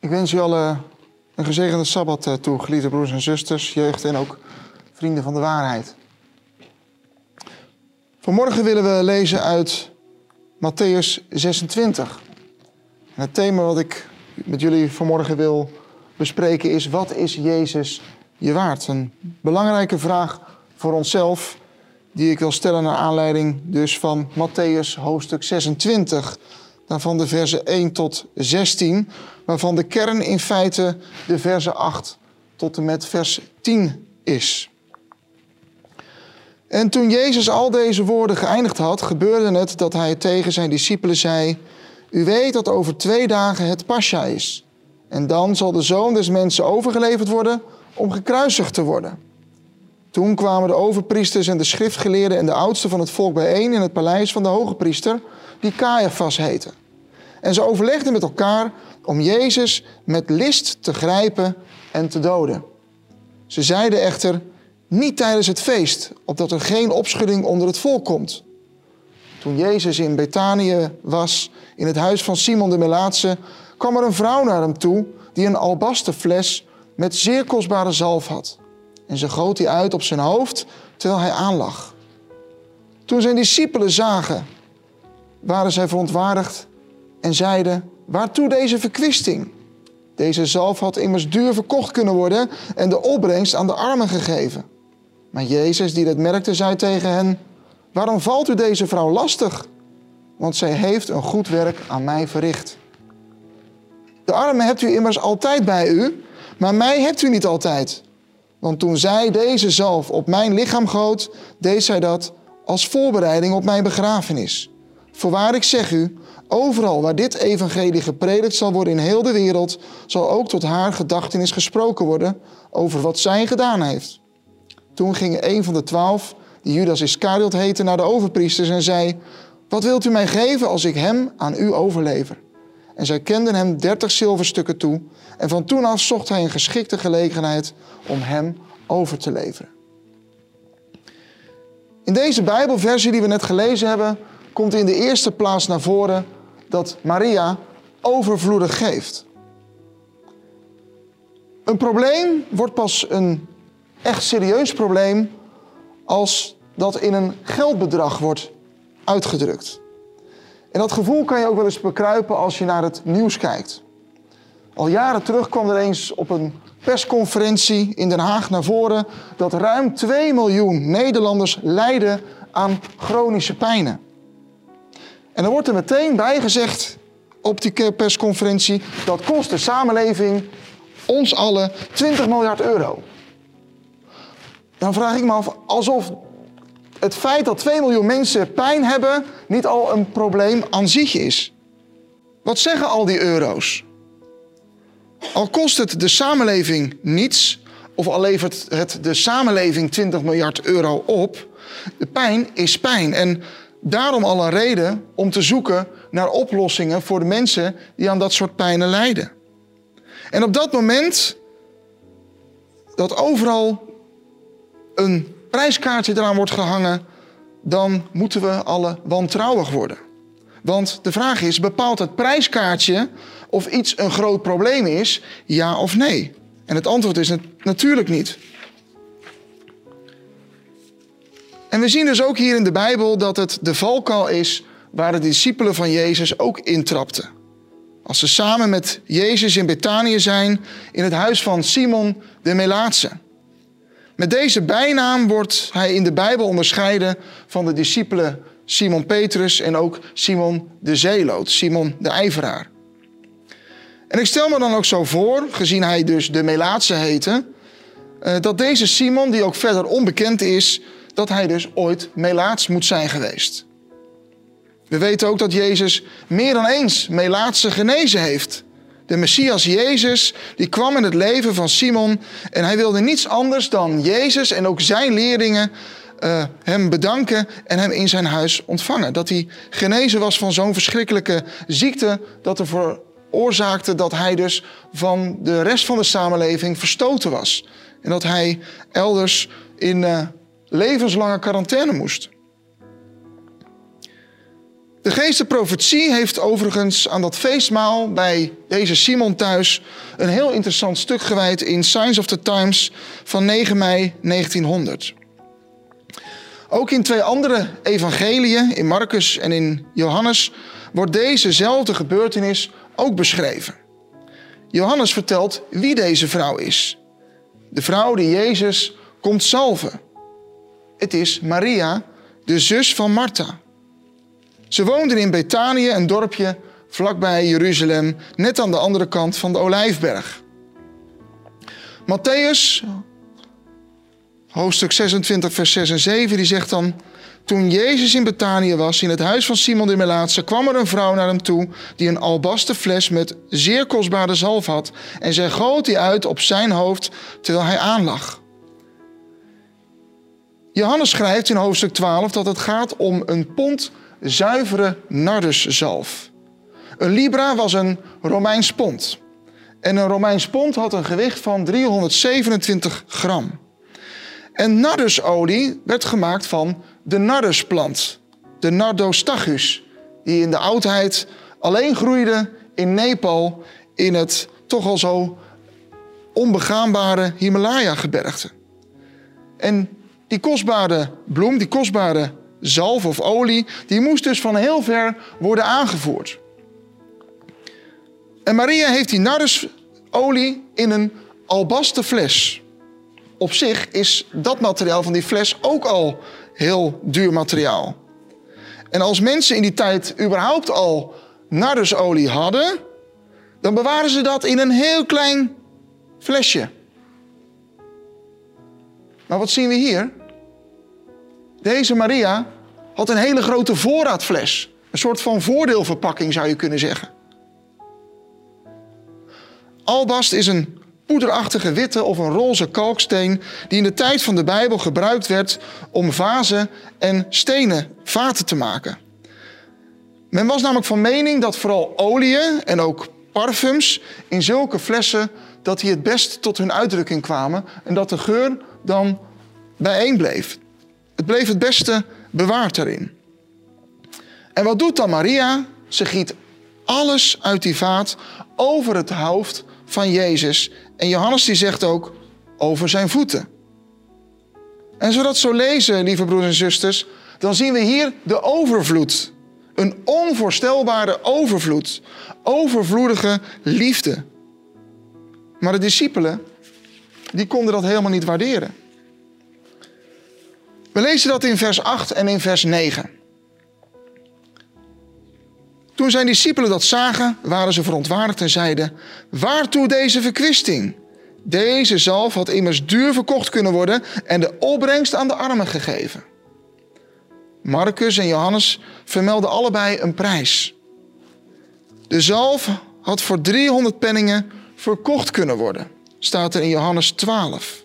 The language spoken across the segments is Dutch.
Ik wens u allen een gezegende sabbat eh, toe, geliefde broers en zusters, jeugd en ook vrienden van de waarheid. Vanmorgen willen we lezen uit Matthäus 26. En het thema wat ik met jullie vanmorgen wil bespreken is: wat is Jezus je waard? Een belangrijke vraag voor onszelf, die ik wil stellen naar aanleiding dus van Matthäus hoofdstuk 26 daarvan de versen 1 tot 16, waarvan de kern in feite de versen 8 tot en met vers 10 is. En toen Jezus al deze woorden geëindigd had, gebeurde het dat hij tegen zijn discipelen zei: U weet dat over twee dagen het Pascha is. En dan zal de zoon des mensen overgeleverd worden om gekruisigd te worden. Toen kwamen de overpriesters en de schriftgeleerden en de oudsten van het volk bijeen in het paleis van de hoge priester, die Caiaphas heette. En ze overlegden met elkaar om Jezus met list te grijpen en te doden. Ze zeiden echter, niet tijdens het feest, opdat er geen opschudding onder het volk komt. Toen Jezus in Betanië was, in het huis van Simon de Melaatse, kwam er een vrouw naar hem toe die een albastenfles met zeer kostbare zalf had. En ze goot die uit op zijn hoofd terwijl hij aanlag. Toen zijn discipelen zagen, waren zij verontwaardigd en zeiden: Waartoe deze verkwisting? Deze zalf had immers duur verkocht kunnen worden en de opbrengst aan de armen gegeven. Maar Jezus, die dat merkte, zei tegen hen: Waarom valt u deze vrouw lastig? Want zij heeft een goed werk aan mij verricht. De armen hebt u immers altijd bij u, maar mij hebt u niet altijd. Want toen zij deze zalf op mijn lichaam goot, deed zij dat als voorbereiding op mijn begrafenis. Voorwaar ik zeg u, Overal waar dit evangelie gepredikt zal worden in heel de wereld, zal ook tot haar gedachtenis gesproken worden over wat zij gedaan heeft. Toen ging een van de twaalf, die Judas Iscariot heette, naar de overpriesters en zei: Wat wilt u mij geven als ik hem aan u overlever? En zij kenden hem dertig zilverstukken toe. En van toen af zocht hij een geschikte gelegenheid om hem over te leveren. In deze Bijbelversie die we net gelezen hebben, komt in de eerste plaats naar voren dat Maria overvloedig geeft. Een probleem wordt pas een echt serieus probleem als dat in een geldbedrag wordt uitgedrukt. En dat gevoel kan je ook wel eens bekruipen als je naar het nieuws kijkt. Al jaren terug kwam er eens op een persconferentie in Den Haag naar voren dat ruim 2 miljoen Nederlanders lijden aan chronische pijnen. En dan wordt er meteen bij gezegd op die persconferentie... dat kost de samenleving ons allen 20 miljard euro. Dan vraag ik me af, alsof het feit dat 2 miljoen mensen pijn hebben... niet al een probleem aan zich is. Wat zeggen al die euro's? Al kost het de samenleving niets... of al levert het de samenleving 20 miljard euro op... de pijn is pijn. En daarom al een reden om te zoeken naar oplossingen voor de mensen die aan dat soort pijnen lijden. En op dat moment dat overal een prijskaartje eraan wordt gehangen, dan moeten we alle wantrouwig worden. Want de vraag is, bepaalt het prijskaartje of iets een groot probleem is, ja of nee? En het antwoord is natuurlijk niet. En we zien dus ook hier in de Bijbel dat het de valkuil is waar de discipelen van Jezus ook intrapten. Als ze samen met Jezus in Betanië zijn, in het huis van Simon de Melaatse. Met deze bijnaam wordt hij in de Bijbel onderscheiden van de discipelen Simon Petrus en ook Simon de Zeeloot, Simon de IJveraar. En ik stel me dan ook zo voor, gezien hij dus de Melaatse heette, eh, dat deze Simon, die ook verder onbekend is, dat hij dus ooit melaats moet zijn geweest. We weten ook dat Jezus meer dan eens melaatse genezen heeft. De Messias Jezus, die kwam in het leven van Simon en hij wilde niets anders dan Jezus en ook zijn leerlingen uh, hem bedanken en hem in zijn huis ontvangen. Dat hij genezen was van zo'n verschrikkelijke ziekte dat er veroorzaakte dat hij dus van de rest van de samenleving verstoten was. En dat hij elders in uh, levenslange quarantaine moest. De geestenprofetie heeft overigens aan dat feestmaal bij deze Simon thuis een heel interessant stuk gewijd in Signs of the Times van 9 mei 1900. Ook in twee andere evangeliën, in Marcus en in Johannes, wordt dezezelfde gebeurtenis ook beschreven. Johannes vertelt wie deze vrouw is. De vrouw die Jezus komt salven. Het is Maria, de zus van Martha. Ze woonden in Betanië, een dorpje vlakbij Jeruzalem, net aan de andere kant van de Olijfberg. Matthäus, hoofdstuk 26, vers 6 en 7, die zegt dan... Toen Jezus in Betanië was, in het huis van Simon de Melaatse, kwam er een vrouw naar hem toe die een albasten fles met zeer kostbare zalf had. En zij goot die uit op zijn hoofd terwijl hij aanlag. Johannes schrijft in hoofdstuk 12 dat het gaat om een pond zuivere narduszalf. Een libra was een Romeins pond. En een Romeins pond had een gewicht van 327 gram. En nardusolie werd gemaakt van de nardusplant, de Nardostachys, die in de oudheid alleen groeide in Nepal in het toch al zo onbegaanbare Himalaya-gebergte. En die kostbare bloem, die kostbare zalf of olie, die moest dus van heel ver worden aangevoerd. En Maria heeft die nardusolie in een albasten fles. Op zich is dat materiaal van die fles ook al heel duur materiaal. En als mensen in die tijd überhaupt al nardusolie hadden, dan bewaren ze dat in een heel klein flesje. Maar wat zien we hier? Deze Maria had een hele grote voorraadfles. Een soort van voordeelverpakking zou je kunnen zeggen. Albast is een poederachtige witte of een roze kalksteen die in de tijd van de Bijbel gebruikt werd om vazen en stenen vaten te maken. Men was namelijk van mening dat vooral oliën en ook parfums in zulke flessen dat die het best tot hun uitdrukking kwamen en dat de geur dan bijeen bleef. Het bleef het beste bewaard daarin. En wat doet dan Maria? Ze giet alles uit die vaat over het hoofd van Jezus. En Johannes die zegt ook over zijn voeten. En zodat zo lezen, lieve broers en zusters, dan zien we hier de overvloed. Een onvoorstelbare overvloed. Overvloedige liefde. Maar de discipelen, die konden dat helemaal niet waarderen. We lezen dat in vers 8 en in vers 9. Toen zijn discipelen dat zagen, waren ze verontwaardigd en zeiden: Waartoe deze verkwisting? Deze zalf had immers duur verkocht kunnen worden en de opbrengst aan de armen gegeven. Marcus en Johannes vermelden allebei een prijs. De zalf had voor 300 penningen verkocht kunnen worden, staat er in Johannes 12.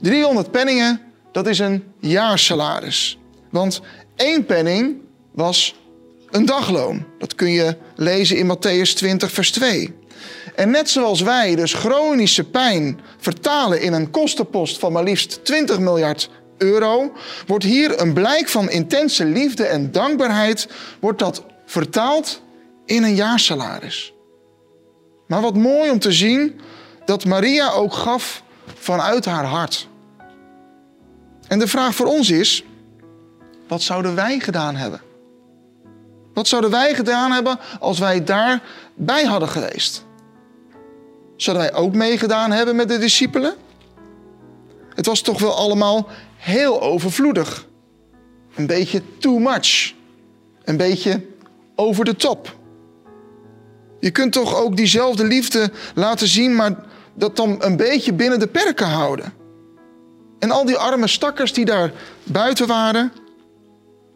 300 penningen dat is een jaarsalaris. Want één penning was een dagloon. Dat kun je lezen in Matthäus 20, vers 2. En net zoals wij dus chronische pijn vertalen in een kostenpost van maar liefst 20 miljard euro, wordt hier een blijk van intense liefde en dankbaarheid, wordt dat vertaald in een jaarsalaris. Maar wat mooi om te zien dat Maria ook gaf vanuit haar hart. En de vraag voor ons is: wat zouden wij gedaan hebben? Wat zouden wij gedaan hebben als wij daarbij hadden geweest? Zouden wij ook meegedaan hebben met de discipelen? Het was toch wel allemaal heel overvloedig. Een beetje too much. Een beetje over de top. Je kunt toch ook diezelfde liefde laten zien, maar dat dan een beetje binnen de perken houden. En al die arme stakkers die daar buiten waren.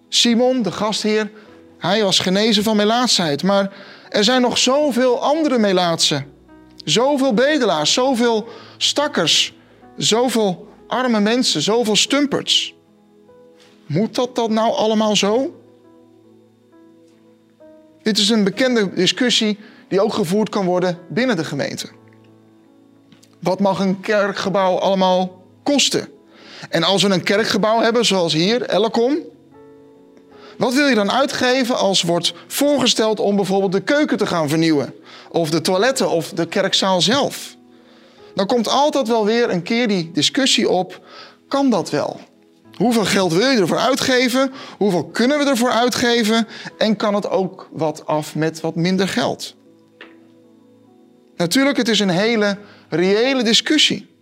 Simon, de gastheer, hij was genezen van melaatsheid. Maar er zijn nog zoveel andere melaatsen. Zoveel bedelaars, zoveel stakkers, zoveel arme mensen, zoveel stumperts. Moet dat dan nou allemaal zo? Dit is een bekende discussie die ook gevoerd kan worden binnen de gemeente. Wat mag een kerkgebouw allemaal kosten? En als we een kerkgebouw hebben, zoals hier, Elkom, Wat wil je dan uitgeven als wordt voorgesteld om bijvoorbeeld de keuken te gaan vernieuwen? Of de toiletten of de kerkzaal zelf? Dan komt altijd wel weer een keer die discussie op: kan dat wel? Hoeveel geld wil je ervoor uitgeven? Hoeveel kunnen we ervoor uitgeven? En kan het ook wat af met wat minder geld? Natuurlijk, het is een hele reële discussie.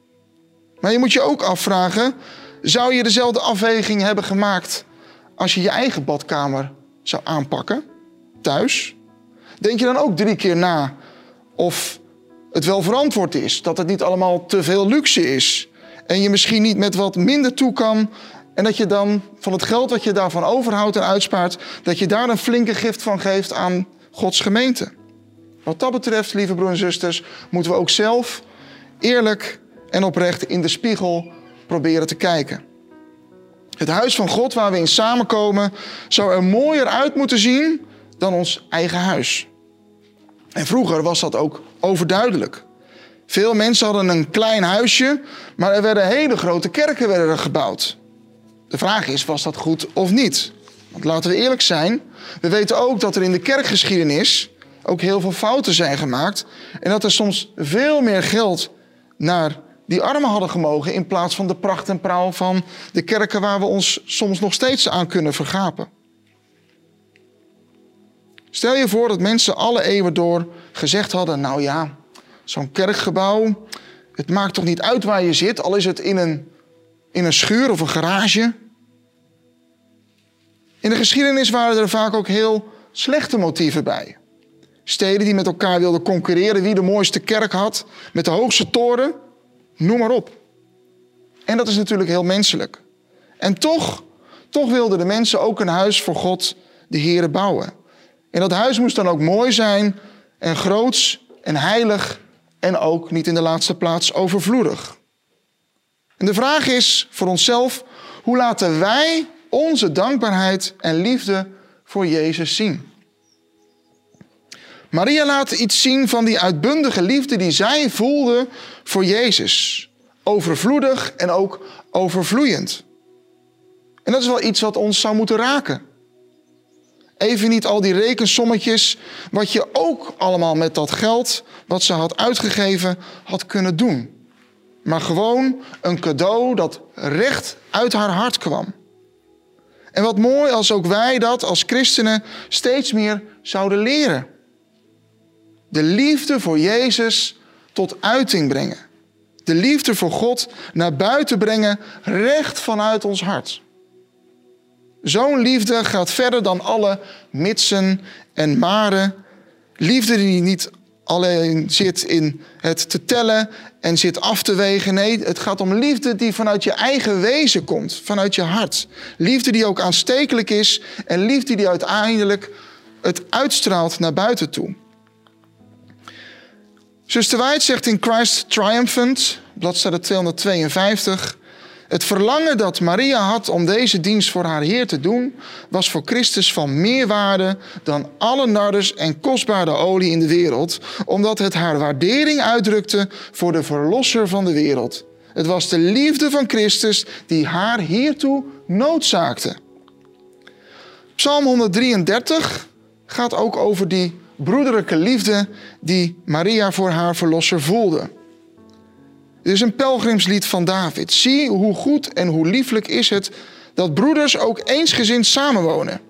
Maar je moet je ook afvragen: zou je dezelfde afweging hebben gemaakt als je je eigen badkamer zou aanpakken, thuis? Denk je dan ook drie keer na of het wel verantwoord is, dat het niet allemaal te veel luxe is en je misschien niet met wat minder toe kan en dat je dan van het geld wat je daarvan overhoudt en uitspaart, dat je daar een flinke gift van geeft aan Gods gemeente? Wat dat betreft, lieve broers en zusters, moeten we ook zelf eerlijk en oprecht in de spiegel proberen te kijken. Het huis van God waar we in samenkomen zou er mooier uit moeten zien dan ons eigen huis. En vroeger was dat ook overduidelijk. Veel mensen hadden een klein huisje, maar er werden hele grote kerken werden gebouwd. De vraag is, was dat goed of niet? Want laten we eerlijk zijn, we weten ook dat er in de kerkgeschiedenis ook heel veel fouten zijn gemaakt. En dat er soms veel meer geld naar die armen hadden gemogen in plaats van de pracht en praal van de kerken waar we ons soms nog steeds aan kunnen vergapen. Stel je voor dat mensen alle eeuwen door gezegd hadden: Nou ja, zo'n kerkgebouw, het maakt toch niet uit waar je zit, al is het in een, in een schuur of een garage. In de geschiedenis waren er vaak ook heel slechte motieven bij. Steden die met elkaar wilden concurreren wie de mooiste kerk had, met de hoogste toren, noem maar op. En dat is natuurlijk heel menselijk. En toch, toch wilden de mensen ook een huis voor God, de Here, bouwen. En dat huis moest dan ook mooi zijn en groots en heilig en ook niet in de laatste plaats overvloedig. En de vraag is voor onszelf, hoe laten wij onze dankbaarheid en liefde voor Jezus zien? Maria laat iets zien van die uitbundige liefde die zij voelde voor Jezus. Overvloedig en ook overvloeiend. En dat is wel iets wat ons zou moeten raken. Even niet al die rekensommetjes, wat je ook allemaal met dat geld wat ze had uitgegeven had kunnen doen. Maar gewoon een cadeau dat recht uit haar hart kwam. En wat mooi als ook wij dat als christenen steeds meer zouden leren de liefde voor Jezus tot uiting brengen. De liefde voor God naar buiten brengen, recht vanuit ons hart. Zo'n liefde gaat verder dan alle mitsen en maren. Liefde die niet alleen zit in het te tellen en zit af te wegen. Nee, het gaat om liefde die vanuit je eigen wezen komt, vanuit je hart. Liefde die ook aanstekelijk is en liefde die uiteindelijk het uitstraalt naar buiten toe. Zuster White zegt in Christ Triumphant, bladzijde 252... Het verlangen dat Maria had om deze dienst voor haar Heer te doen, was voor Christus van meer waarde dan alle narders en kostbare olie in de wereld, omdat het haar waardering uitdrukte voor de Verlosser van de wereld. Het was de liefde van Christus die haar hiertoe noodzaakte. Psalm 133 gaat ook over die broederlijke liefde die Maria voor haar verlosser voelde. Dit is een pelgrimslied van David. Zie hoe goed en hoe lieflijk is het dat broeders ook eensgezind samenwonen.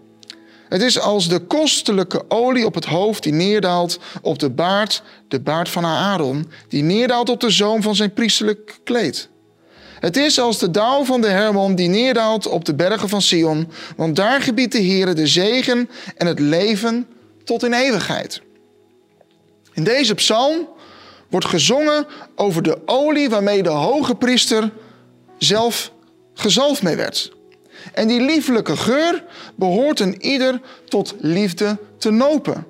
Het is als de kostelijke olie op het hoofd die neerdaalt op de baard, de baard van Aaron, die neerdaalt op de zoom van zijn priesterlijk kleed. Het is als de dauw van de Hermon die neerdaalt op de bergen van Sion, want daar gebiedt de Heer de zegen en het leven tot in eeuwigheid. In deze psalm wordt gezongen over de olie waarmee de hoge priester zelf gezalfd mee werd. En die lieflijke geur behoort een ieder tot liefde te nopen.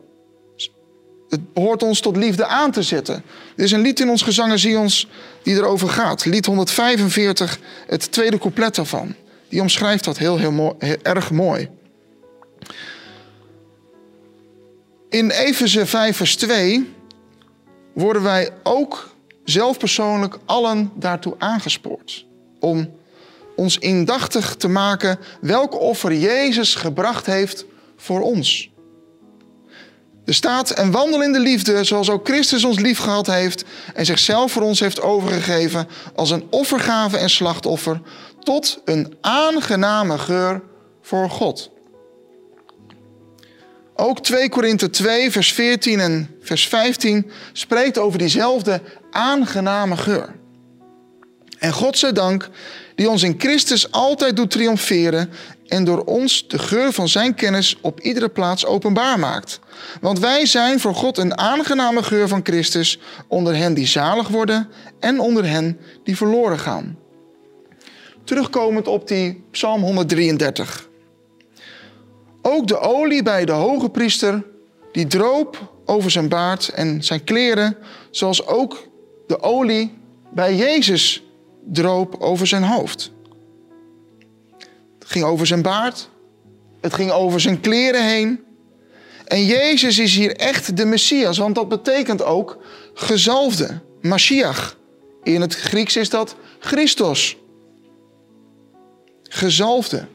Het behoort ons tot liefde aan te zetten. Er is een lied in ons gezangen Zions die erover gaat. Lied 145, het tweede couplet daarvan. Die omschrijft dat heel, heel, mooi, heel erg mooi. In Efeze 5 vers 2 worden wij ook zelf persoonlijk allen daartoe aangespoord. Om ons indachtig te maken welk offer Jezus gebracht heeft voor ons. Er staat en wandel in de liefde zoals ook Christus ons lief gehad heeft en zichzelf voor ons heeft overgegeven als een offergave en slachtoffer tot een aangename geur voor God. Ook 2 Korinthe 2, vers 14 en vers 15 spreekt over diezelfde aangename geur. En God zij dank, die ons in Christus altijd doet triomferen en door ons de geur van zijn kennis op iedere plaats openbaar maakt. Want wij zijn voor God een aangename geur van Christus onder hen die zalig worden en onder hen die verloren gaan. Terugkomend op die Psalm 133. Ook de olie bij de hoge priester, die droop over zijn baard en zijn kleren, zoals ook de olie bij Jezus droop over zijn hoofd. Het ging over zijn baard, het ging over zijn kleren heen. En Jezus is hier echt de Messias, want dat betekent ook gezalfde, Mashiach. In het Grieks is dat Christos. Gezalfde.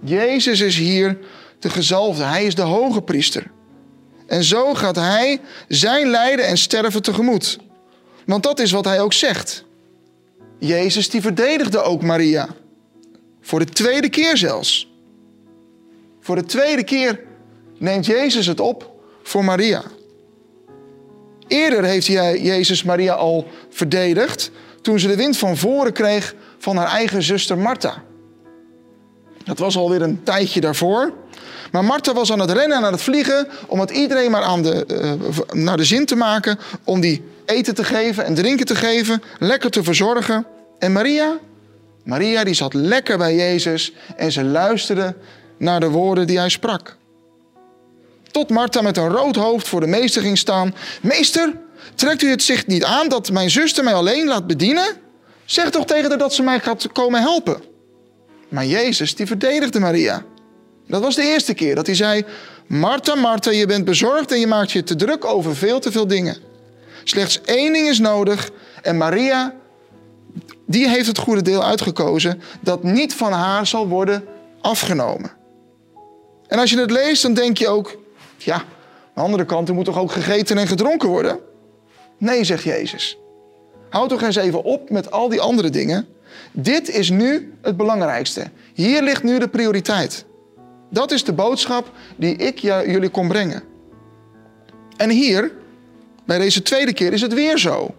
Jezus is hier de gezalfde. Hij is de hoge priester. En zo gaat hij zijn lijden en sterven tegemoet. Want dat is wat hij ook zegt. Jezus die verdedigde ook Maria. Voor de tweede keer zelfs. Voor de tweede keer neemt Jezus het op voor Maria. Eerder heeft hij Jezus Maria al verdedigd toen ze de wind van voren kreeg van haar eigen zuster Martha. Dat was alweer een tijdje daarvoor. Maar Martha was aan het rennen en aan het vliegen om het iedereen maar aan de, uh, naar de zin te maken. Om die eten te geven en drinken te geven, lekker te verzorgen. En Maria? Maria die zat lekker bij Jezus en ze luisterde naar de woorden die hij sprak. Tot Martha met een rood hoofd voor de meester ging staan. Meester, trekt u het zich niet aan dat mijn zuster mij alleen laat bedienen? Zeg toch tegen haar dat ze mij gaat komen helpen. Maar Jezus die verdedigde Maria. Dat was de eerste keer dat hij zei: Martha, Martha, je bent bezorgd en je maakt je te druk over veel te veel dingen. Slechts één ding is nodig en Maria, die heeft het goede deel uitgekozen dat niet van haar zal worden afgenomen. En als je het leest, dan denk je ook: ja, aan de andere kant, er moet toch ook gegeten en gedronken worden? Nee, zegt Jezus. Houd toch eens even op met al die andere dingen. Dit is nu het belangrijkste. Hier ligt nu de prioriteit. Dat is de boodschap die ik jullie kom brengen. En hier, bij deze tweede keer, is het weer zo.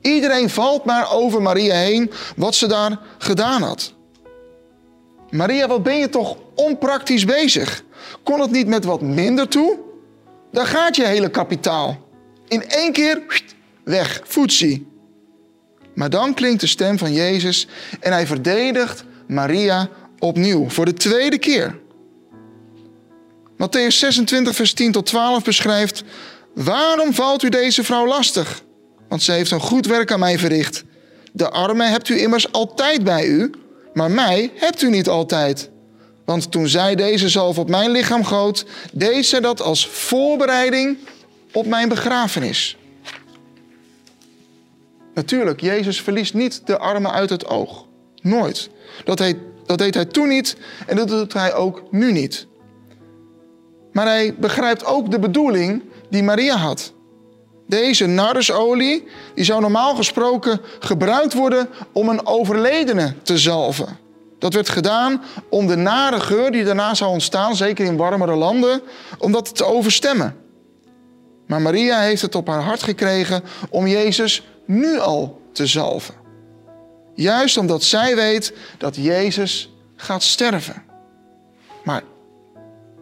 Iedereen valt maar over Maria heen wat ze daar gedaan had. Maria, wat ben je toch onpraktisch bezig? Kon het niet met wat minder toe? Daar gaat je hele kapitaal. In één keer weg, voetzie. Maar dan klinkt de stem van Jezus en hij verdedigt Maria opnieuw, voor de tweede keer. Matthäus 26, vers 10 tot 12 beschrijft: Waarom valt u deze vrouw lastig? Want ze heeft een goed werk aan mij verricht. De armen hebt u immers altijd bij u, maar mij hebt u niet altijd. Want toen zij deze zalf op mijn lichaam goot, deed zij dat als voorbereiding op mijn begrafenis. Natuurlijk, Jezus verliest niet de armen uit het oog. Nooit. Dat, dat deed hij toen niet en dat doet hij ook nu niet. Maar hij begrijpt ook de bedoeling die Maria had. Deze nardusolie die zou normaal gesproken gebruikt worden om een overledene te zalven. Dat werd gedaan om de nare geur die daarna zou ontstaan, zeker in warmere landen, om dat te overstemmen. Maar Maria heeft het op haar hart gekregen om Jezus nu al te zalven. Juist omdat zij weet dat Jezus gaat sterven. Maar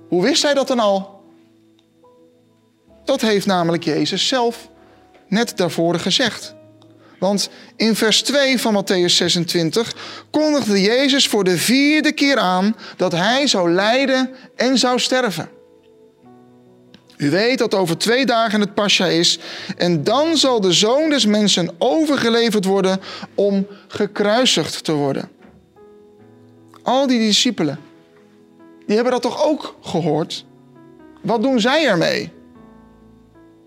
hoe wist zij dat dan al? Dat heeft namelijk Jezus zelf net daarvoor gezegd. Want in vers 2 van Matthäus 26 kondigde Jezus voor de vierde keer aan dat hij zou lijden en zou sterven. U weet dat over twee dagen het Pascha is en dan zal de zoon des mensen overgeleverd worden om gekruisigd te worden. Al die discipelen, die hebben dat toch ook gehoord? Wat doen zij ermee?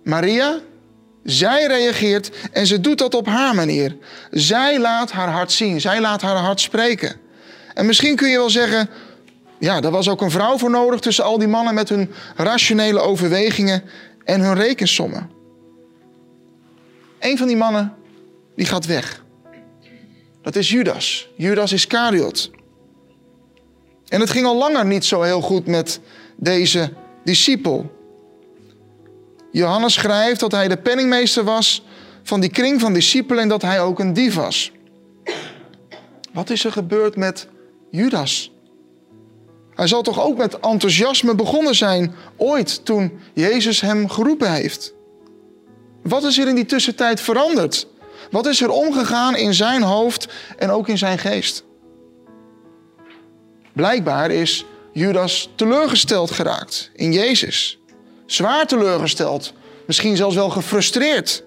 Maria, Zij reageert en ze doet dat op haar manier. Zij laat haar hart zien. Zij laat haar hart spreken. En misschien kun je wel zeggen, ja, daar was ook een vrouw voor nodig tussen al die mannen met hun rationele overwegingen en hun rekensommen. Een van die mannen, die gaat weg. Dat is Judas. Judas Iscariot. En het ging al langer niet zo heel goed met deze discipel. Johannes schrijft dat hij de penningmeester was van die kring van discipelen en dat hij ook een dief was. Wat is er gebeurd met Judas? Hij zal toch ook met enthousiasme begonnen zijn ooit toen Jezus hem geroepen heeft. Wat is er in die tussentijd veranderd? Wat is er omgegaan in zijn hoofd en ook in zijn geest? Blijkbaar is Judas teleurgesteld geraakt in Jezus. Zwaar teleurgesteld, misschien zelfs wel gefrustreerd.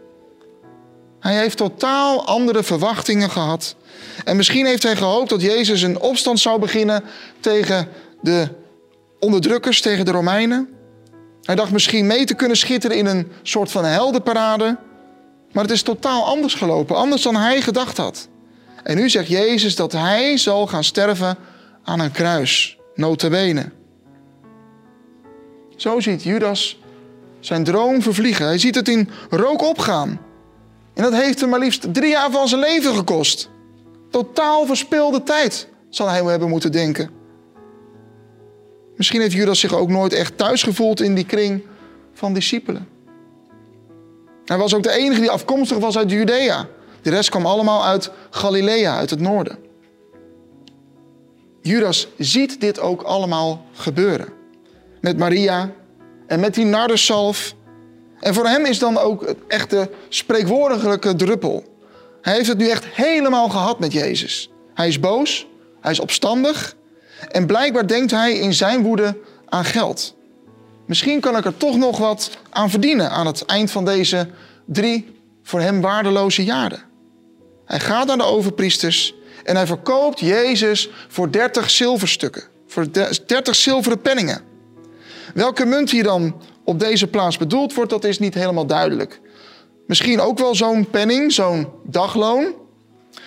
Hij heeft totaal andere verwachtingen gehad. En misschien heeft hij gehoopt dat Jezus een opstand zou beginnen tegen de onderdrukkers, tegen de Romeinen. Hij dacht misschien mee te kunnen schitteren in een soort van heldenparade. Maar het is totaal anders gelopen, anders dan hij gedacht had. En nu zegt Jezus dat hij zal gaan sterven aan een kruis, notabene. Zo ziet Judas zijn droom vervliegen. Hij ziet het in rook opgaan. En dat heeft hem maar liefst drie jaar van zijn leven gekost. Totaal verspilde tijd, zal hij hebben moeten denken. Misschien heeft Judas zich ook nooit echt thuis gevoeld in die kring van discipelen. Hij was ook de enige die afkomstig was uit Judea. De rest kwam allemaal uit Galilea, uit het noorden. Judas ziet dit ook allemaal gebeuren. Met Maria en met die nardesalf. En voor hem is dan ook het echte spreekwoordelijke druppel. Hij heeft het nu echt helemaal gehad met Jezus. Hij is boos, hij is opstandig en blijkbaar denkt hij in zijn woede aan geld. Misschien kan ik er toch nog wat aan verdienen aan het eind van deze drie voor hem waardeloze jaren. Hij gaat naar de overpriesters en hij verkoopt Jezus voor 30 zilverstukken, voor 30 zilveren penningen. Welke munt hier dan op deze plaats bedoeld wordt, dat is niet helemaal duidelijk. Misschien ook wel zo'n penning, zo'n dagloon.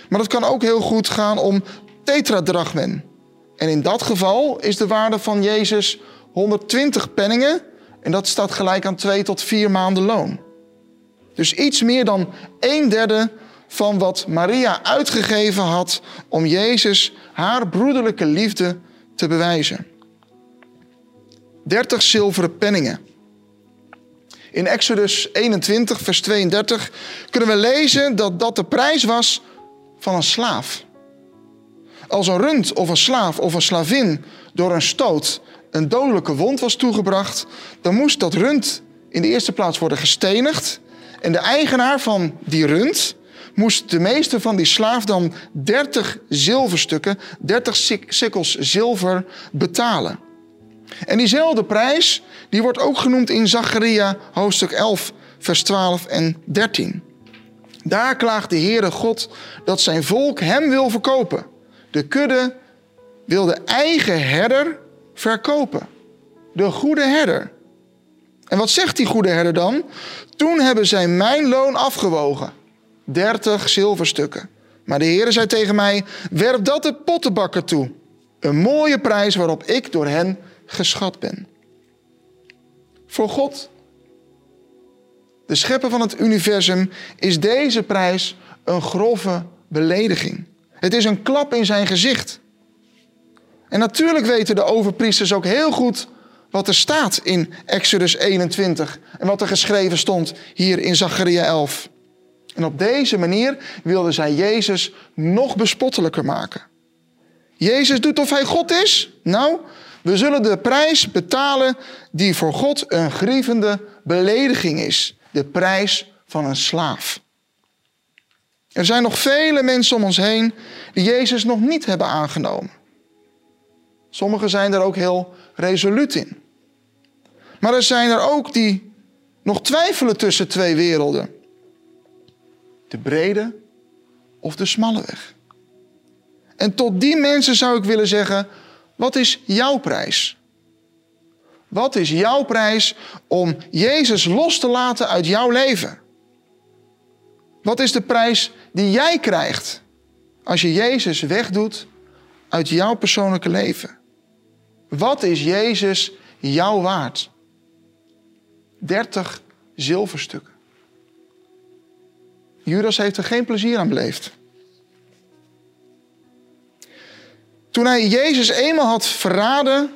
Maar het kan ook heel goed gaan om tetradrachmen. En in dat geval is de waarde van Jezus 120 penningen. En dat staat gelijk aan twee tot vier maanden loon. Dus iets meer dan een derde van wat Maria uitgegeven had om Jezus haar broederlijke liefde te bewijzen. 30 zilveren penningen. In Exodus 21, vers 32 kunnen we lezen dat dat de prijs was van een slaaf. Als een rund of een slaaf of een slavin door een stoot een dodelijke wond was toegebracht, dan moest dat rund in de eerste plaats worden gestenigd. En de eigenaar van die rund moest de meeste van die slaaf dan 30 zilverstukken, 30 sikkels zilver betalen. En diezelfde prijs, die wordt ook genoemd in Zacharia hoofdstuk 11, vers 12 en 13. Daar klaagt de Heere God dat zijn volk hem wil verkopen. De kudde wil de eigen herder verkopen. De goede herder. En wat zegt die goede herder dan? Toen hebben zij mijn loon afgewogen. 30 zilverstukken. Maar de Heer zei tegen mij: werp dat de pottenbakker toe. Een mooie prijs waarop ik door hen geschat ben. Voor God, de schepper van het universum, is deze prijs een grove belediging. Het is een klap in zijn gezicht. En natuurlijk weten de overpriesters ook heel goed wat er staat in Exodus 21 en wat er geschreven stond hier in Zacharia 11. En op deze manier wilden zij Jezus nog bespottelijker maken. Jezus doet of hij God is? Nou, we zullen de prijs betalen die voor God een grievende belediging is. De prijs van een slaaf. Er zijn nog vele mensen om ons heen die Jezus nog niet hebben aangenomen. Sommigen zijn er ook heel resoluut in. Maar er zijn er ook die nog twijfelen tussen twee werelden. De brede of de smalle weg. En tot die mensen zou ik willen zeggen: wat is jouw prijs? Wat is jouw prijs om Jezus los te laten uit jouw leven? Wat is de prijs die jij krijgt als je Jezus wegdoet uit jouw persoonlijke leven? Wat is Jezus jou waard? 30 zilverstukken. Judas heeft er geen plezier aan beleefd. Toen hij Jezus eenmaal had verraden,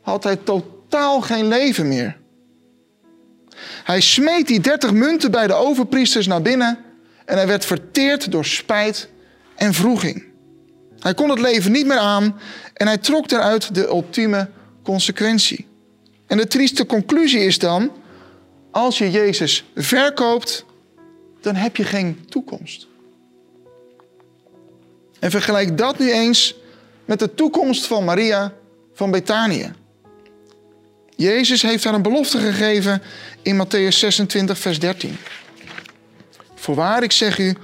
had hij totaal geen leven meer. Hij smeet die dertig munten bij de overpriesters naar binnen en hij werd verteerd door spijt en vroeging. Hij kon het leven niet meer aan en hij trok eruit de ultieme consequentie. En de trieste conclusie is dan, als je Jezus verkoopt, dan heb je geen toekomst. En vergelijk dat nu eens met de toekomst van Maria van Betanië. Jezus heeft haar een belofte gegeven in Matthäus 26, vers 13. Voorwaar, ik zeg u,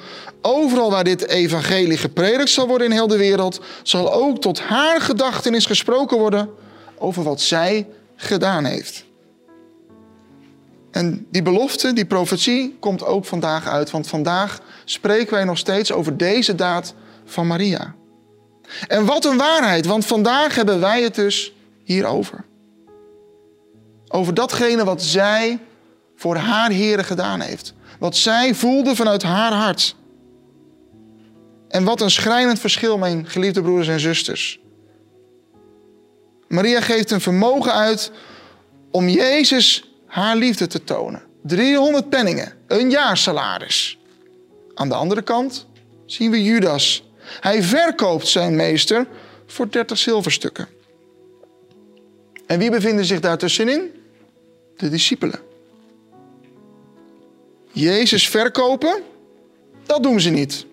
overal waar dit evangelie gepredikt zal worden in heel de wereld, zal ook tot haar gedachtenis gesproken worden over wat zij gedaan heeft. En die belofte, die profetie, komt ook vandaag uit, want vandaag spreken wij nog steeds over deze daad van Maria. En wat een waarheid, want vandaag hebben wij het dus hierover. Over datgene wat zij voor haar Here gedaan heeft. Wat zij voelde vanuit haar hart. En wat een schrijnend verschil, mijn geliefde broeders en zusters. Maria geeft een vermogen uit om Jezus haar liefde te tonen. 300 penningen, een jaarsalaris. Aan de andere kant zien we Judas. Hij verkoopt zijn meester voor 30 zilverstukken. En wie bevinden zich daar tussenin? De discipelen. Jezus verkopen, dat doen ze niet.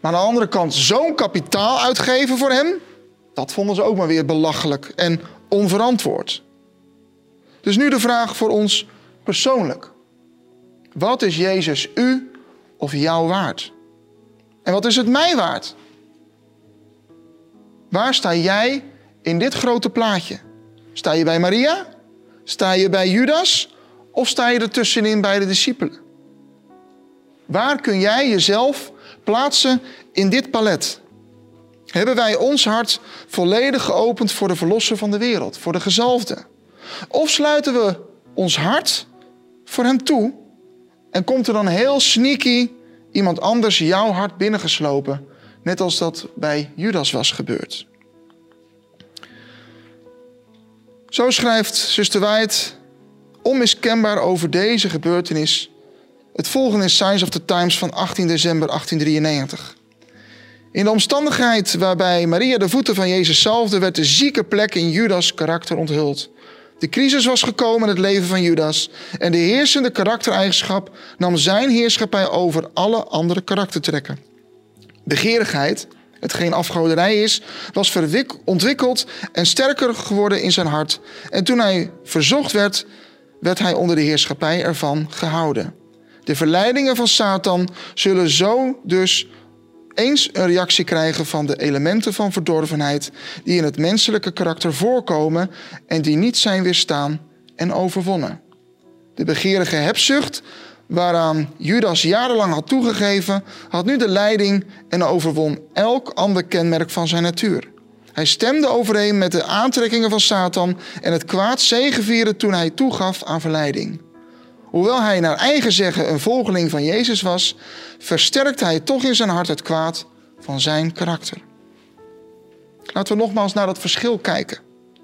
Maar aan de andere kant zo'n kapitaal uitgeven voor hem, dat vonden ze ook maar weer belachelijk en onverantwoord. Dus nu de vraag voor ons persoonlijk. Wat is Jezus u of jou waard? En wat is het mij waard? Waar sta jij in dit grote plaatje? Sta je bij Maria? Sta je bij Judas? Of sta je er tussenin bij de discipelen? Waar kun jij jezelf plaatsen in dit palet? Hebben wij ons hart volledig geopend voor de verlosser van de wereld, voor de gezalfde? Of sluiten we ons hart voor hem toe en komt er dan heel sneaky iemand anders jouw hart binnengeslopen, net als dat bij Judas was gebeurd? Zo schrijft zuster White onmiskenbaar over deze gebeurtenis het volgende is Signs of the Times van 18 december 1893. In de omstandigheid waarbij Maria de voeten van Jezus zalfde, werd de zieke plek in Judas' karakter onthuld. De crisis was gekomen in het leven van Judas en de heersende karaktereigenschap nam zijn heerschappij over alle andere karaktertrekken. Begeerigheid, hetgeen afgoderij is, was ontwikkeld en sterker geworden in zijn hart. En toen hij verzocht werd, werd hij onder de heerschappij ervan gehouden. De verleidingen van Satan zullen zo dus eens een reactie krijgen van de elementen van verdorvenheid die in het menselijke karakter voorkomen en die niet zijn weerstaan en overwonnen. De begeerige hebzucht, waaraan Judas jarenlang had toegegeven, had nu de leiding en overwon elk ander kenmerk van zijn natuur. Hij stemde overeen met de aantrekkingen van Satan en het kwaad zegevieren toen hij toegaf aan verleiding. Hoewel hij naar eigen zeggen een volgeling van Jezus was, versterkte hij toch in zijn hart het kwaad van zijn karakter. Laten we nogmaals naar dat verschil kijken.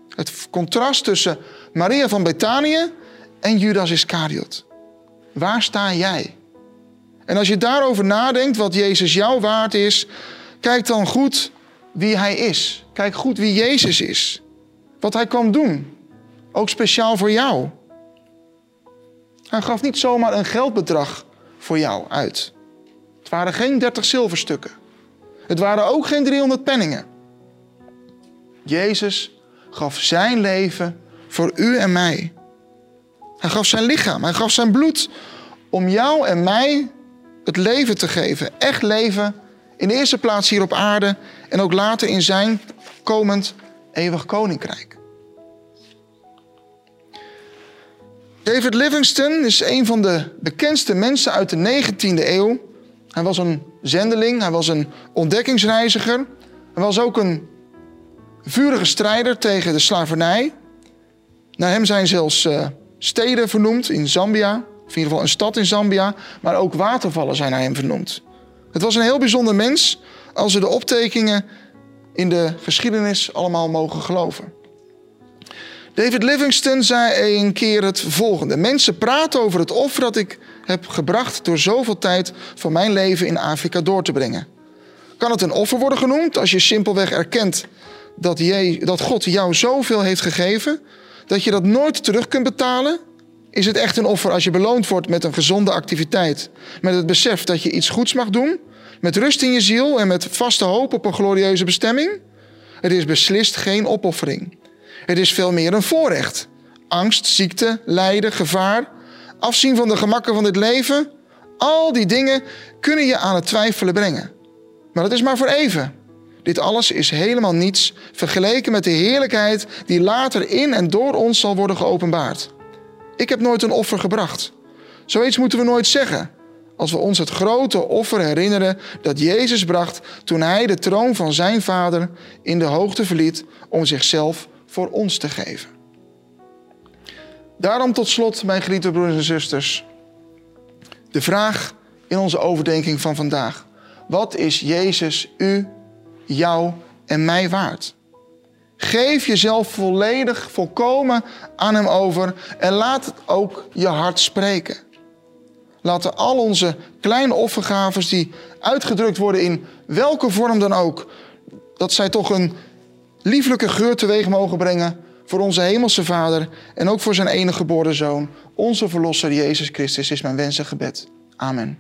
Het contrast tussen Maria van Betanië en Judas Iscariot. Waar sta jij? En als je daarover nadenkt wat Jezus jouw waard is, kijk dan goed wie hij is. Kijk goed wie Jezus is. Wat hij kwam doen. Ook speciaal voor jou. Hij gaf niet zomaar een geldbedrag voor jou uit. Het waren geen 30 zilverstukken. Het waren ook geen 300 penningen. Jezus gaf zijn leven voor u en mij. Hij gaf zijn lichaam, hij gaf zijn bloed om jou en mij het leven te geven. Echt leven, in de eerste plaats hier op aarde en ook later in zijn komend eeuwig koninkrijk. David Livingstone is een van de bekendste mensen uit de 19e eeuw. Hij was een zendeling, hij was een ontdekkingsreiziger. Hij was ook een vurige strijder tegen de slavernij. Naar hem zijn zelfs uh, steden vernoemd in Zambia, of in ieder geval een stad in Zambia, maar ook watervallen zijn naar hem vernoemd. Het was een heel bijzonder mens als we de optekeningen in de geschiedenis allemaal mogen geloven. David Livingstone zei een keer het volgende. Mensen praten over het offer dat ik heb gebracht door zoveel tijd van mijn leven in Afrika door te brengen. Kan het een offer worden genoemd als je simpelweg erkent dat, je, dat God jou zoveel heeft gegeven, dat je dat nooit terug kunt betalen? Is het echt een offer als je beloond wordt met een gezonde activiteit, met het besef dat je iets goeds mag doen, met rust in je ziel en met vaste hoop op een glorieuze bestemming? Het is beslist geen opoffering. Het is veel meer een voorrecht. Angst, ziekte, lijden, gevaar, afzien van de gemakken van dit leven, al die dingen kunnen je aan het twijfelen brengen. Maar dat is maar voor even. Dit alles is helemaal niets vergeleken met de heerlijkheid die later in en door ons zal worden geopenbaard. Ik heb nooit een offer gebracht. Zoiets moeten we nooit zeggen. Als we ons het grote offer herinneren dat Jezus bracht toen hij de troon van zijn vader in de hoogte verliet om zichzelf voor ons te geven. Daarom tot slot, mijn geliefde broeders en zusters, de vraag in onze overdenking van vandaag. Wat is Jezus u, jou en mij waard? Geef jezelf volledig, volkomen aan Hem over en laat het ook je hart spreken. Laten al onze kleine offergaves die uitgedrukt worden in welke vorm dan ook, dat zij toch een lieflijke geur teweeg mogen brengen voor onze hemelse Vader en ook voor zijn enige geboren Zoon, onze Verlosser Jezus Christus, is mijn wens en gebed. Amen.